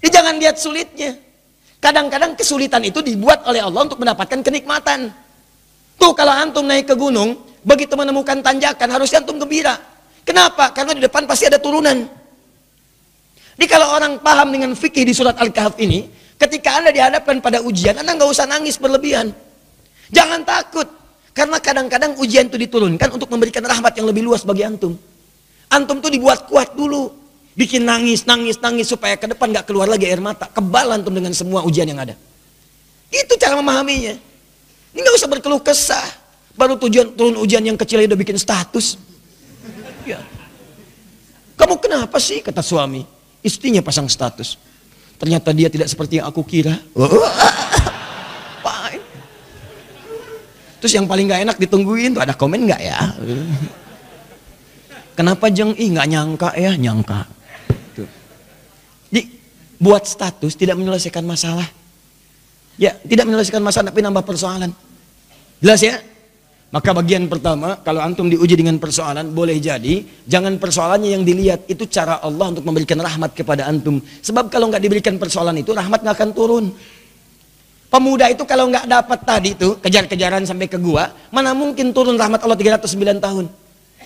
Jadi jangan lihat sulitnya. Kadang-kadang kesulitan itu dibuat oleh Allah untuk mendapatkan kenikmatan. Tuh kalau antum naik ke gunung, begitu menemukan tanjakan harusnya antum gembira. Kenapa? Karena di depan pasti ada turunan. Jadi kalau orang paham dengan fikih di surat Al-Kahf ini, ketika Anda dihadapkan pada ujian, Anda nggak usah nangis berlebihan. Jangan takut. Karena kadang-kadang ujian itu diturunkan untuk memberikan rahmat yang lebih luas bagi antum. Antum tuh dibuat kuat dulu. Bikin nangis, nangis, nangis supaya ke depan gak keluar lagi air mata. Kebal antum dengan semua ujian yang ada. Itu cara memahaminya. Ini gak usah berkeluh kesah. Baru tujuan turun ujian yang kecil udah bikin status. Ya. Kamu kenapa sih? Kata suami. Istrinya pasang status. Ternyata dia tidak seperti yang aku kira. Terus yang paling gak enak ditungguin tuh ada komen gak ya? Kenapa jeng? Ih gak nyangka ya, nyangka. Jadi buat status tidak menyelesaikan masalah. Ya, tidak menyelesaikan masalah tapi nambah persoalan. Jelas ya? Maka bagian pertama, kalau antum diuji dengan persoalan, boleh jadi, jangan persoalannya yang dilihat, itu cara Allah untuk memberikan rahmat kepada antum. Sebab kalau nggak diberikan persoalan itu, rahmat nggak akan turun. Pemuda itu kalau nggak dapat tadi itu kejar-kejaran sampai ke gua, mana mungkin turun rahmat Allah 309 tahun.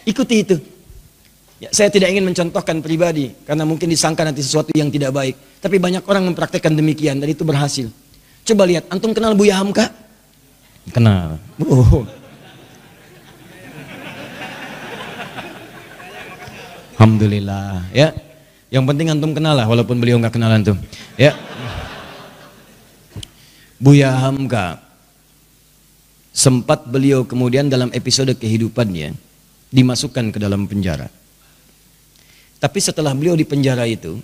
Ikuti itu. Ya, saya tidak ingin mencontohkan pribadi karena mungkin disangka nanti sesuatu yang tidak baik. Tapi banyak orang mempraktekkan demikian dan itu berhasil. Coba lihat, antum kenal Buya Hamka? Kenal. Oh. Alhamdulillah. Ya. Yang penting antum kenal lah walaupun beliau nggak kenal antum. Ya. Buya Hamka sempat beliau kemudian dalam episode kehidupannya dimasukkan ke dalam penjara. Tapi setelah beliau di penjara itu,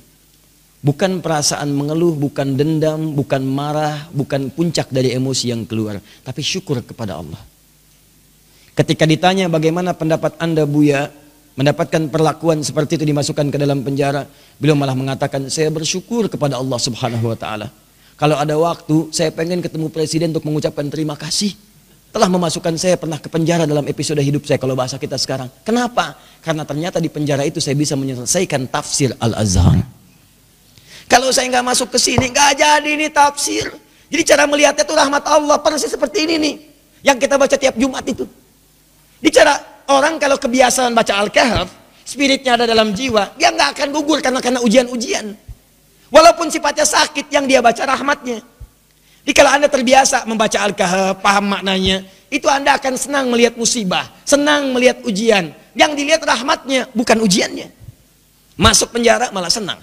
bukan perasaan mengeluh, bukan dendam, bukan marah, bukan puncak dari emosi yang keluar, tapi syukur kepada Allah. Ketika ditanya bagaimana pendapat Anda Buya mendapatkan perlakuan seperti itu dimasukkan ke dalam penjara, beliau malah mengatakan saya bersyukur kepada Allah Subhanahu wa taala kalau ada waktu, saya pengen ketemu presiden untuk mengucapkan terima kasih. Telah memasukkan saya pernah ke penjara dalam episode hidup saya kalau bahasa kita sekarang. Kenapa? Karena ternyata di penjara itu saya bisa menyelesaikan tafsir Al-Azhar. Kalau saya nggak masuk ke sini, nggak jadi ini tafsir. Jadi cara melihatnya itu rahmat Allah. Persis seperti ini nih. Yang kita baca tiap Jumat itu. Di cara orang kalau kebiasaan baca Al-Kahf, spiritnya ada dalam jiwa, dia nggak akan gugur karena karena ujian-ujian. Walaupun sifatnya sakit yang dia baca rahmatnya. Jadi kalau anda terbiasa membaca Al-Kahf, paham maknanya, itu anda akan senang melihat musibah, senang melihat ujian. Yang dilihat rahmatnya, bukan ujiannya. Masuk penjara malah senang.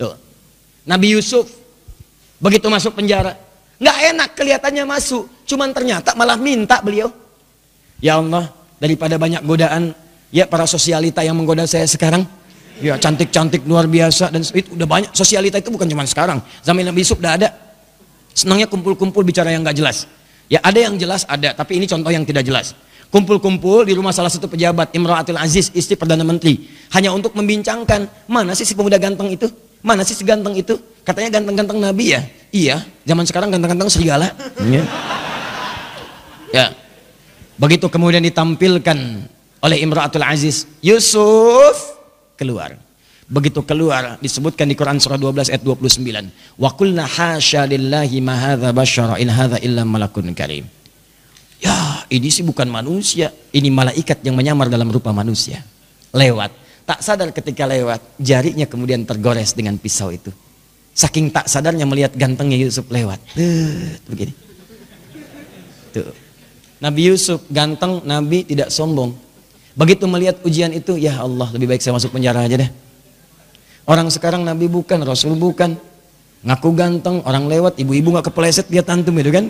Tuh. Nabi Yusuf, begitu masuk penjara, nggak enak kelihatannya masuk, cuman ternyata malah minta beliau. Ya Allah, daripada banyak godaan, ya para sosialita yang menggoda saya sekarang, Ya cantik-cantik luar biasa dan itu udah banyak. Sosialita itu bukan cuma sekarang. Zaman Nabi Yusuf udah ada. Senangnya kumpul-kumpul bicara yang gak jelas. Ya ada yang jelas ada, tapi ini contoh yang tidak jelas. Kumpul-kumpul di rumah salah satu pejabat Imratul Aziz, istri Perdana Menteri. Hanya untuk membincangkan, mana sih si pemuda ganteng itu? Mana sih si ganteng itu? Katanya ganteng-ganteng Nabi ya? Iya, zaman sekarang ganteng-ganteng serigala. Ya. ya. Begitu kemudian ditampilkan oleh Imratul Aziz, Yusuf keluar. Begitu keluar disebutkan di Quran surah 12 ayat 29. Wa qulna hasya lillahi ma hadza basyara in hadza illa malakun karim. Ya, ini sih bukan manusia, ini malaikat yang menyamar dalam rupa manusia. Lewat, tak sadar ketika lewat, jarinya kemudian tergores dengan pisau itu. Saking tak sadarnya melihat gantengnya Yusuf lewat. Tuh, begini. Tuh. Nabi Yusuf ganteng, Nabi tidak sombong. Begitu melihat ujian itu, ya Allah lebih baik saya masuk penjara aja deh. Orang sekarang Nabi bukan, Rasul bukan. Ngaku ganteng, orang lewat, ibu-ibu gak kepleset dia tantum itu kan.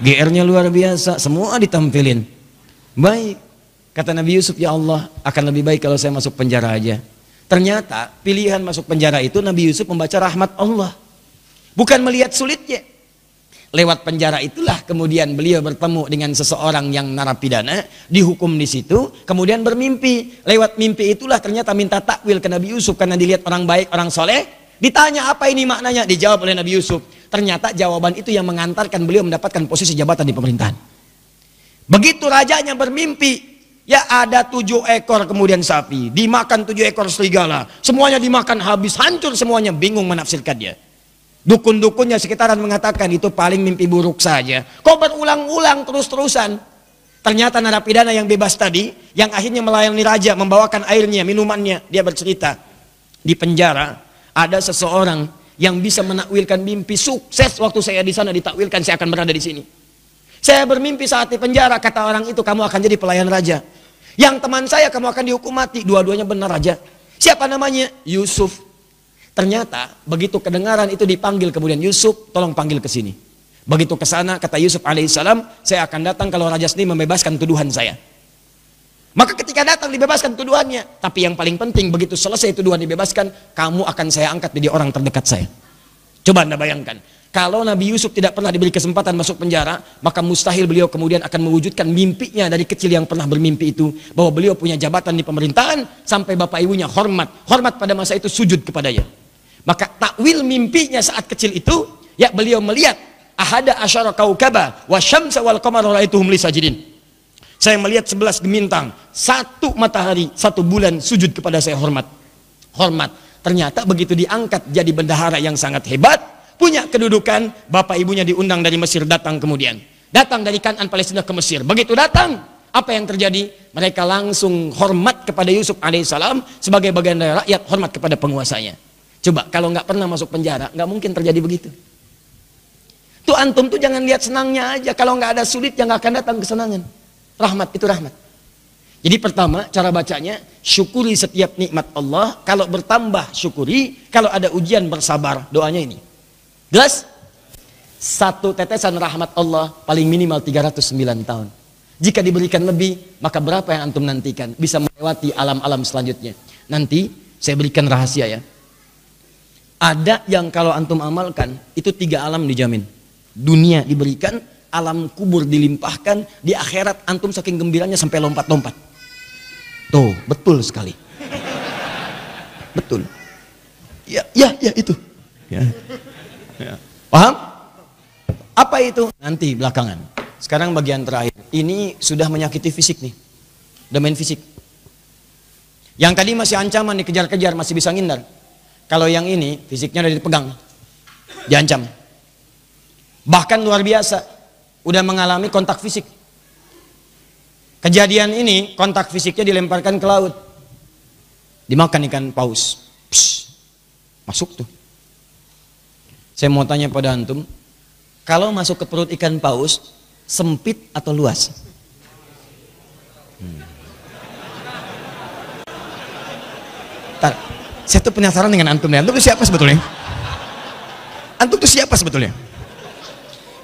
GR-nya luar biasa, semua ditampilin. Baik, kata Nabi Yusuf, ya Allah akan lebih baik kalau saya masuk penjara aja. Ternyata pilihan masuk penjara itu Nabi Yusuf membaca rahmat Allah. Bukan melihat sulitnya. Lewat penjara itulah kemudian beliau bertemu dengan seseorang yang narapidana, dihukum di situ, kemudian bermimpi. Lewat mimpi itulah ternyata minta takwil ke Nabi Yusuf karena dilihat orang baik, orang soleh. Ditanya apa ini maknanya? Dijawab oleh Nabi Yusuf. Ternyata jawaban itu yang mengantarkan beliau mendapatkan posisi jabatan di pemerintahan. Begitu rajanya bermimpi, Ya ada tujuh ekor kemudian sapi, dimakan tujuh ekor serigala, semuanya dimakan habis, hancur semuanya, bingung menafsirkan dia. Dukun-dukunnya sekitaran mengatakan itu paling mimpi buruk saja. Kok berulang-ulang terus-terusan? Ternyata narapidana yang bebas tadi, yang akhirnya melayani raja, membawakan airnya, minumannya, dia bercerita. Di penjara, ada seseorang yang bisa menakwilkan mimpi sukses waktu saya di sana ditakwilkan, saya akan berada di sini. Saya bermimpi saat di penjara, kata orang itu, kamu akan jadi pelayan raja. Yang teman saya kamu akan dihukum mati. Dua-duanya benar aja. Siapa namanya? Yusuf. Ternyata begitu kedengaran itu dipanggil kemudian Yusuf, tolong panggil ke sini. Begitu ke sana kata Yusuf alaihissalam, saya akan datang kalau raja sendiri membebaskan tuduhan saya. Maka ketika datang dibebaskan tuduhannya, tapi yang paling penting begitu selesai tuduhan dibebaskan, kamu akan saya angkat menjadi orang terdekat saya. Coba Anda bayangkan, kalau Nabi Yusuf tidak pernah diberi kesempatan masuk penjara, maka mustahil beliau kemudian akan mewujudkan mimpinya dari kecil yang pernah bermimpi itu. Bahwa beliau punya jabatan di pemerintahan, sampai bapak ibunya hormat. Hormat pada masa itu sujud kepadanya. Maka takwil mimpinya saat kecil itu, ya beliau melihat ahada asyara kaukaba wa syamsa wal qamar raituhum li sajidin. Saya melihat sebelas gemintang, satu matahari, satu bulan sujud kepada saya hormat. Hormat. Ternyata begitu diangkat jadi bendahara yang sangat hebat, punya kedudukan, bapak ibunya diundang dari Mesir datang kemudian. Datang dari Kanan Palestina ke Mesir. Begitu datang, apa yang terjadi? Mereka langsung hormat kepada Yusuf alaihissalam sebagai bagian dari rakyat hormat kepada penguasanya. Coba kalau nggak pernah masuk penjara, nggak mungkin terjadi begitu. Tuh antum tuh jangan lihat senangnya aja. Kalau nggak ada sulit, yang nggak akan datang kesenangan. Rahmat itu rahmat. Jadi pertama cara bacanya syukuri setiap nikmat Allah. Kalau bertambah syukuri, kalau ada ujian bersabar. Doanya ini. Jelas? Satu tetesan rahmat Allah paling minimal 309 tahun. Jika diberikan lebih, maka berapa yang antum nantikan? Bisa melewati alam-alam selanjutnya. Nanti saya berikan rahasia ya. Ada yang kalau antum amalkan, itu tiga alam dijamin. Dunia diberikan, alam kubur dilimpahkan, di akhirat antum saking gembiranya sampai lompat-lompat. Tuh, betul sekali. Betul. Ya, ya, ya itu. Ya. Ya. Paham? Apa itu? Nanti belakangan. Sekarang bagian terakhir. Ini sudah menyakiti fisik nih. Udah main fisik. Yang tadi masih ancaman dikejar-kejar, masih bisa ngindar. Kalau yang ini fisiknya udah dipegang. Diancam. Bahkan luar biasa. Udah mengalami kontak fisik. Kejadian ini kontak fisiknya dilemparkan ke laut. Dimakan ikan paus. Psh, masuk tuh. Saya mau tanya pada antum, kalau masuk ke perut ikan paus, sempit atau luas? Hmm. Saya tuh penasaran dengan antum nih. Antum tuh siapa sebetulnya? Antum tuh siapa sebetulnya?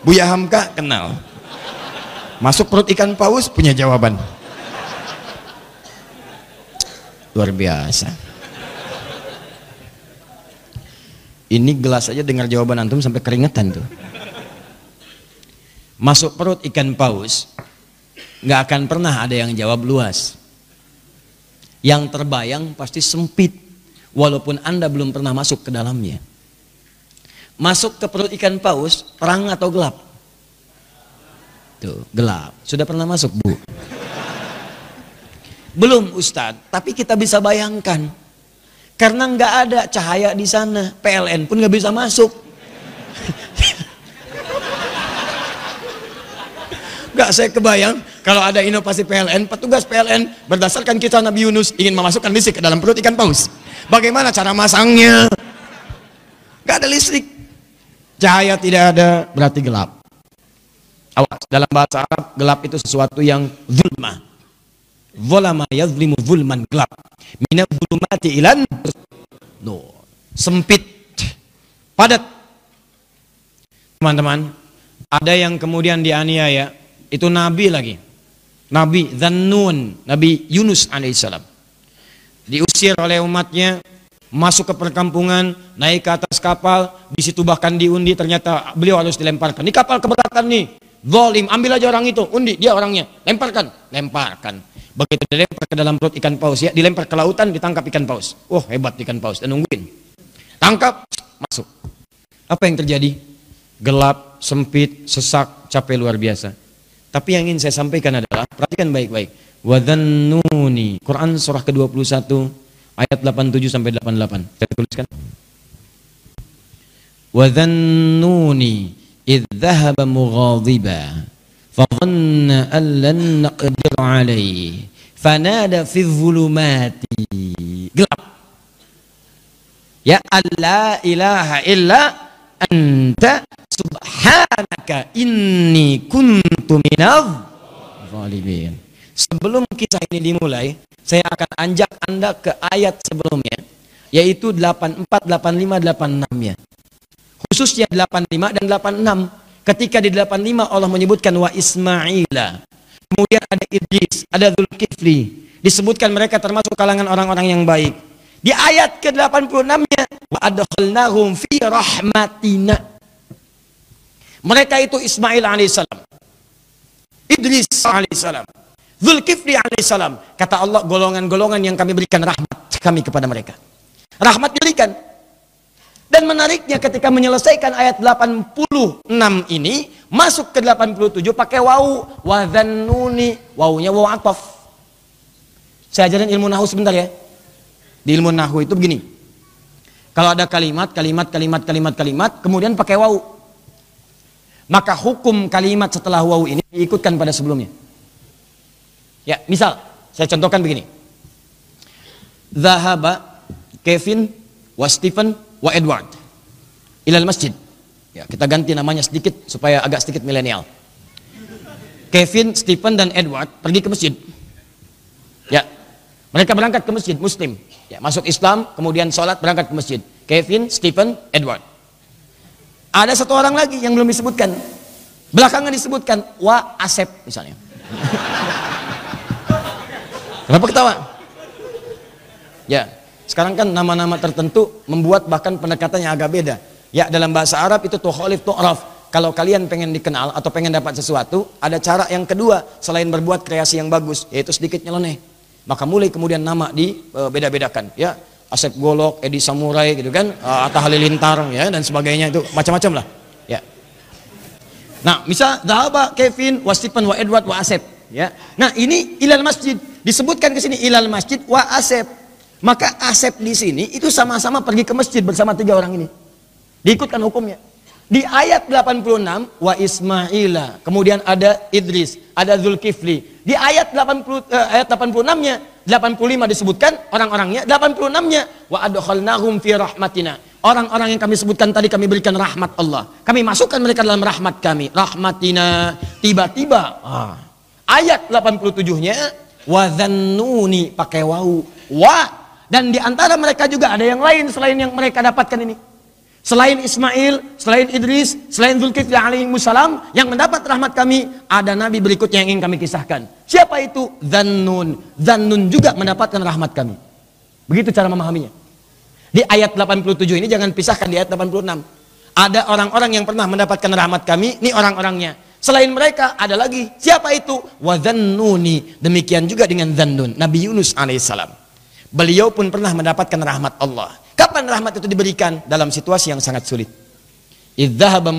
Buya Hamka kenal. Masuk perut ikan paus punya jawaban. Luar biasa. Ini gelas aja dengar jawaban antum sampai keringetan tuh. Masuk perut ikan paus, nggak akan pernah ada yang jawab luas. Yang terbayang pasti sempit, walaupun anda belum pernah masuk ke dalamnya. Masuk ke perut ikan paus, terang atau gelap? Tuh, gelap. Sudah pernah masuk, Bu? Belum, Ustadz. Tapi kita bisa bayangkan karena nggak ada cahaya di sana, PLN pun nggak bisa masuk. Gak saya kebayang kalau ada inovasi PLN, petugas PLN berdasarkan kisah Nabi Yunus ingin memasukkan listrik ke dalam perut ikan paus. Bagaimana cara masangnya? Gak ada listrik. Cahaya tidak ada, berarti gelap. Awas, dalam bahasa Arab, gelap itu sesuatu yang zulma. Zolama yazlimu zulman gelap. Minat zulumati ilan. No. Sempit. Padat. Teman-teman. Ada yang kemudian dianiaya. Itu Nabi lagi. Nabi Zannun. Nabi Yunus alaihissalam. Diusir oleh umatnya. Masuk ke perkampungan. Naik ke atas kapal. Di situ bahkan diundi. Ternyata beliau harus dilemparkan. Ini kapal keberatan nih. Zolim, ambil aja orang itu, undi, dia orangnya, lemparkan, lemparkan. Begitu dilempar ke dalam perut ikan paus, ya dilempar ke lautan, ditangkap ikan paus. Oh, hebat ikan paus, dan nungguin. Tangkap, masuk. Apa yang terjadi? Gelap, sempit, sesak, capek luar biasa. Tapi yang ingin saya sampaikan adalah perhatikan baik-baik. Wadhannuni. Quran surah ke-21 ayat 87 sampai 88. Saya tuliskan. Wadhannuni idh dhahaba mughadiba fadhanna an lan naqdir alayhi fanada fi dhulumati gelap ya alla ilaha illa anta subhanaka inni kuntu minadh zalimin. Sebelum kisah ini dimulai saya akan anjak anda ke ayat sebelumnya yaitu 84 85 86 nya khususnya 85 dan 86 ketika di 85 Allah menyebutkan wa Ismaila. Kemudian ada Idris ada Zulkifli. Disebutkan mereka termasuk kalangan orang-orang yang baik. Di ayat ke-86 nya wa adkhalnahum fi rahmatina. Mereka itu Ismail alaihissalam Idris alaihissalam Zulkifli alaihissalam kata Allah golongan-golongan yang kami berikan rahmat kami kepada mereka rahmat diberikan dan menariknya ketika menyelesaikan ayat 86 ini masuk ke 87 pakai wau wadzannuni waunya wau ataf. Saya ajarin ilmu nahu sebentar ya. Di ilmu nahu itu begini. Kalau ada kalimat, kalimat, kalimat, kalimat, kalimat, kemudian pakai wau. Maka hukum kalimat setelah wau ini diikutkan pada sebelumnya. Ya, misal saya contohkan begini. Zahaba Kevin wa Stephen wa Edward ilal masjid. Ya, kita ganti namanya sedikit supaya agak sedikit milenial. Kevin, Stephen dan Edward pergi ke masjid. Ya. Mereka berangkat ke masjid muslim. Ya, masuk Islam, kemudian sholat berangkat ke masjid. Kevin, Stephen, Edward. Ada satu orang lagi yang belum disebutkan. Belakangan disebutkan wa Asep misalnya. Kenapa ketawa? Ya, sekarang kan nama-nama tertentu membuat bahkan pendekatannya agak beda. Ya dalam bahasa Arab itu tuholif tu'raf. Kalau kalian pengen dikenal atau pengen dapat sesuatu, ada cara yang kedua selain berbuat kreasi yang bagus, yaitu sedikit nyeleneh. Maka mulai kemudian nama dibeda-bedakan. Ya, Asep Golok, Edi Samurai gitu kan, uh, Atta Halilintar ya dan sebagainya itu macam-macam lah. Ya. Nah, misal Dahaba, Kevin, Wasipan, Wa Edward, Wa Asep. Ya. Nah, ini ilal masjid disebutkan ke sini ilal masjid Wa Asep. Maka Asep di sini itu sama-sama pergi ke masjid bersama tiga orang ini. Diikutkan hukumnya. Di ayat 86 wa Ismaila, kemudian ada Idris, ada Zulkifli. Di ayat 80 eh, ayat 86-nya, 85 disebutkan orang-orangnya, 86-nya wa adkhalnahum fi rahmatina. Orang-orang yang kami sebutkan tadi kami berikan rahmat Allah. Kami masukkan mereka dalam rahmat kami. Rahmatina. Tiba-tiba ah, ayat 87-nya wa dhannuni pakai wau. Wa dan di antara mereka juga ada yang lain selain yang mereka dapatkan ini. Selain Ismail, selain Idris, selain Zulkifli alaihi salam yang mendapat rahmat kami, ada nabi berikutnya yang ingin kami kisahkan. Siapa itu? Zannun. Zannun juga mendapatkan rahmat kami. Begitu cara memahaminya. Di ayat 87 ini jangan pisahkan di ayat 86. Ada orang-orang yang pernah mendapatkan rahmat kami, ini orang-orangnya. Selain mereka ada lagi. Siapa itu? Wadzannuni. Demikian juga dengan Zannun, Nabi Yunus alaihissalam. Beliau pun pernah mendapatkan rahmat Allah. Kapan rahmat itu diberikan? Dalam situasi yang sangat sulit. Idzahaba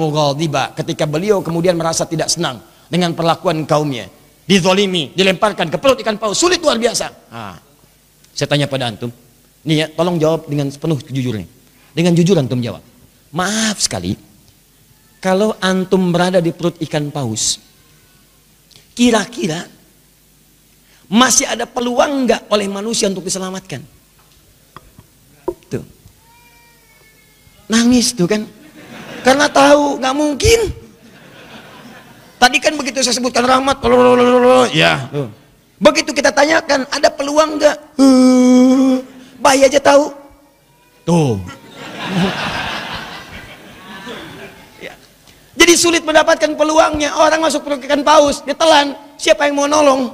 ketika beliau kemudian merasa tidak senang dengan perlakuan kaumnya. Dizolimi, dilemparkan ke perut ikan paus. Sulit luar biasa. Ah, saya tanya pada antum. Nih ya, tolong jawab dengan penuh kejujuran. Dengan jujur antum jawab. Maaf sekali, kalau antum berada di perut ikan paus, kira-kira masih ada peluang nggak oleh manusia untuk diselamatkan? Nangis tuh kan. Karena tahu nggak mungkin. Tadi kan begitu saya sebutkan rahmat, ya. Tuh. Begitu kita tanyakan, ada peluang nggak? Uh, bayi aja tahu. Tuh. ya. Jadi sulit mendapatkan peluangnya. Orang masuk perut ikan paus, ditelan. Siapa yang mau nolong?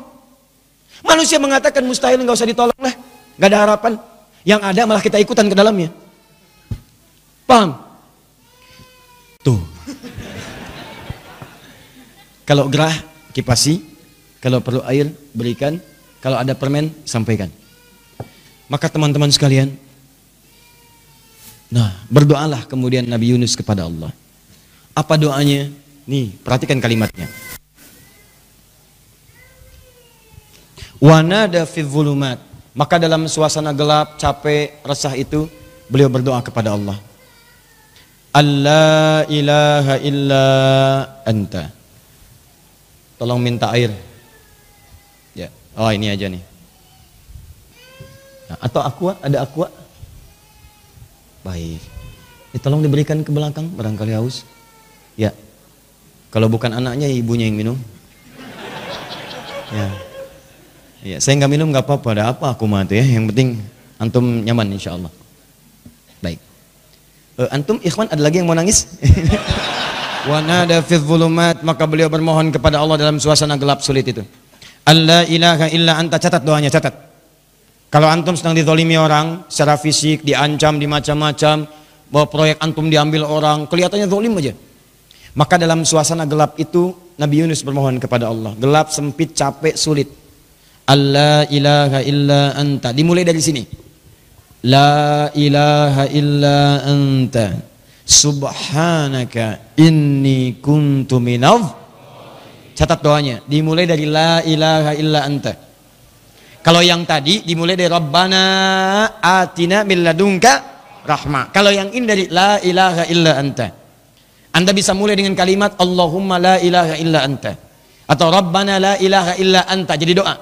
Manusia mengatakan mustahil nggak usah ditolong lah, nggak ada harapan. Yang ada malah kita ikutan ke dalamnya. Paham? Tuh. Kalau gerah, kipasi. Kalau perlu air, berikan. Kalau ada permen, sampaikan. Maka teman-teman sekalian, nah berdoalah kemudian Nabi Yunus kepada Allah. Apa doanya? Nih, perhatikan kalimatnya. Wanada fi. Maka dalam suasana gelap, capek, resah itu beliau berdoa kepada Allah. Allah ilaha illa anta. Tolong minta air. Ya. Oh, ini aja nih. Nah, atau aqua, ada aqua? Baik. Ya, tolong diberikan ke belakang barangkali haus. Ya. Kalau bukan anaknya ibunya yang minum. Ya. Ya, saya nggak minum nggak apa-apa, ada apa aku mati ya. Yang penting antum nyaman insya Allah. Uh, antum ikhwan ada lagi yang mau nangis? Wanada fi dhulumat maka beliau bermohon kepada Allah dalam suasana gelap sulit itu. Allah ilaha illa anta catat doanya catat. Kalau antum sedang dizolimi orang secara fisik, diancam, dimacam-macam, bahwa proyek antum diambil orang, kelihatannya zolim aja. Maka dalam suasana gelap itu Nabi Yunus bermohon kepada Allah. Gelap, sempit, capek, sulit. Allah ilaha illa anta. Dimulai dari sini. La ilaha illa anta. Subhanaka inni kuntu minav. Catat doanya. Dimulai dari la ilaha illa anta. Kalau yang tadi dimulai dari Rabbana atina min ladunka rahmah. Kalau yang ini dari la ilaha illa anta. Anda bisa mulai dengan kalimat Allahumma la ilaha illa anta. Atau Rabbana la ilaha illa anta. Jadi doa.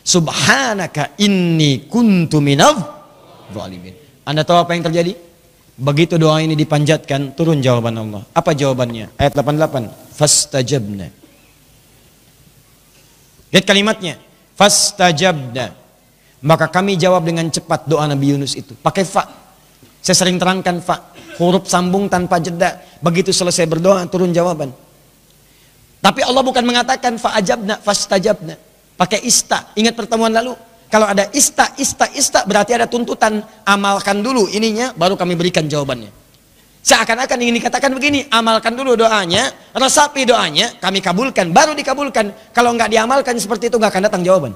Subhanaka inni kuntu minav zalimin. Anda tahu apa yang terjadi? Begitu doa ini dipanjatkan, turun jawaban Allah. Apa jawabannya? Ayat 88. Fastajabna. Lihat kalimatnya. Fastajabna. Maka kami jawab dengan cepat doa Nabi Yunus itu. Pakai fa. Saya sering terangkan fa. Huruf sambung tanpa jeda. Begitu selesai berdoa, turun jawaban. Tapi Allah bukan mengatakan fa'ajabna, fastajabna. Pakai ista. Ingat pertemuan lalu? Kalau ada ista, ista, ista berarti ada tuntutan. Amalkan dulu ininya, baru kami berikan jawabannya. Seakan-akan ingin dikatakan begini, amalkan dulu doanya, resapi doanya, kami kabulkan, baru dikabulkan. Kalau nggak diamalkan seperti itu nggak akan datang jawaban.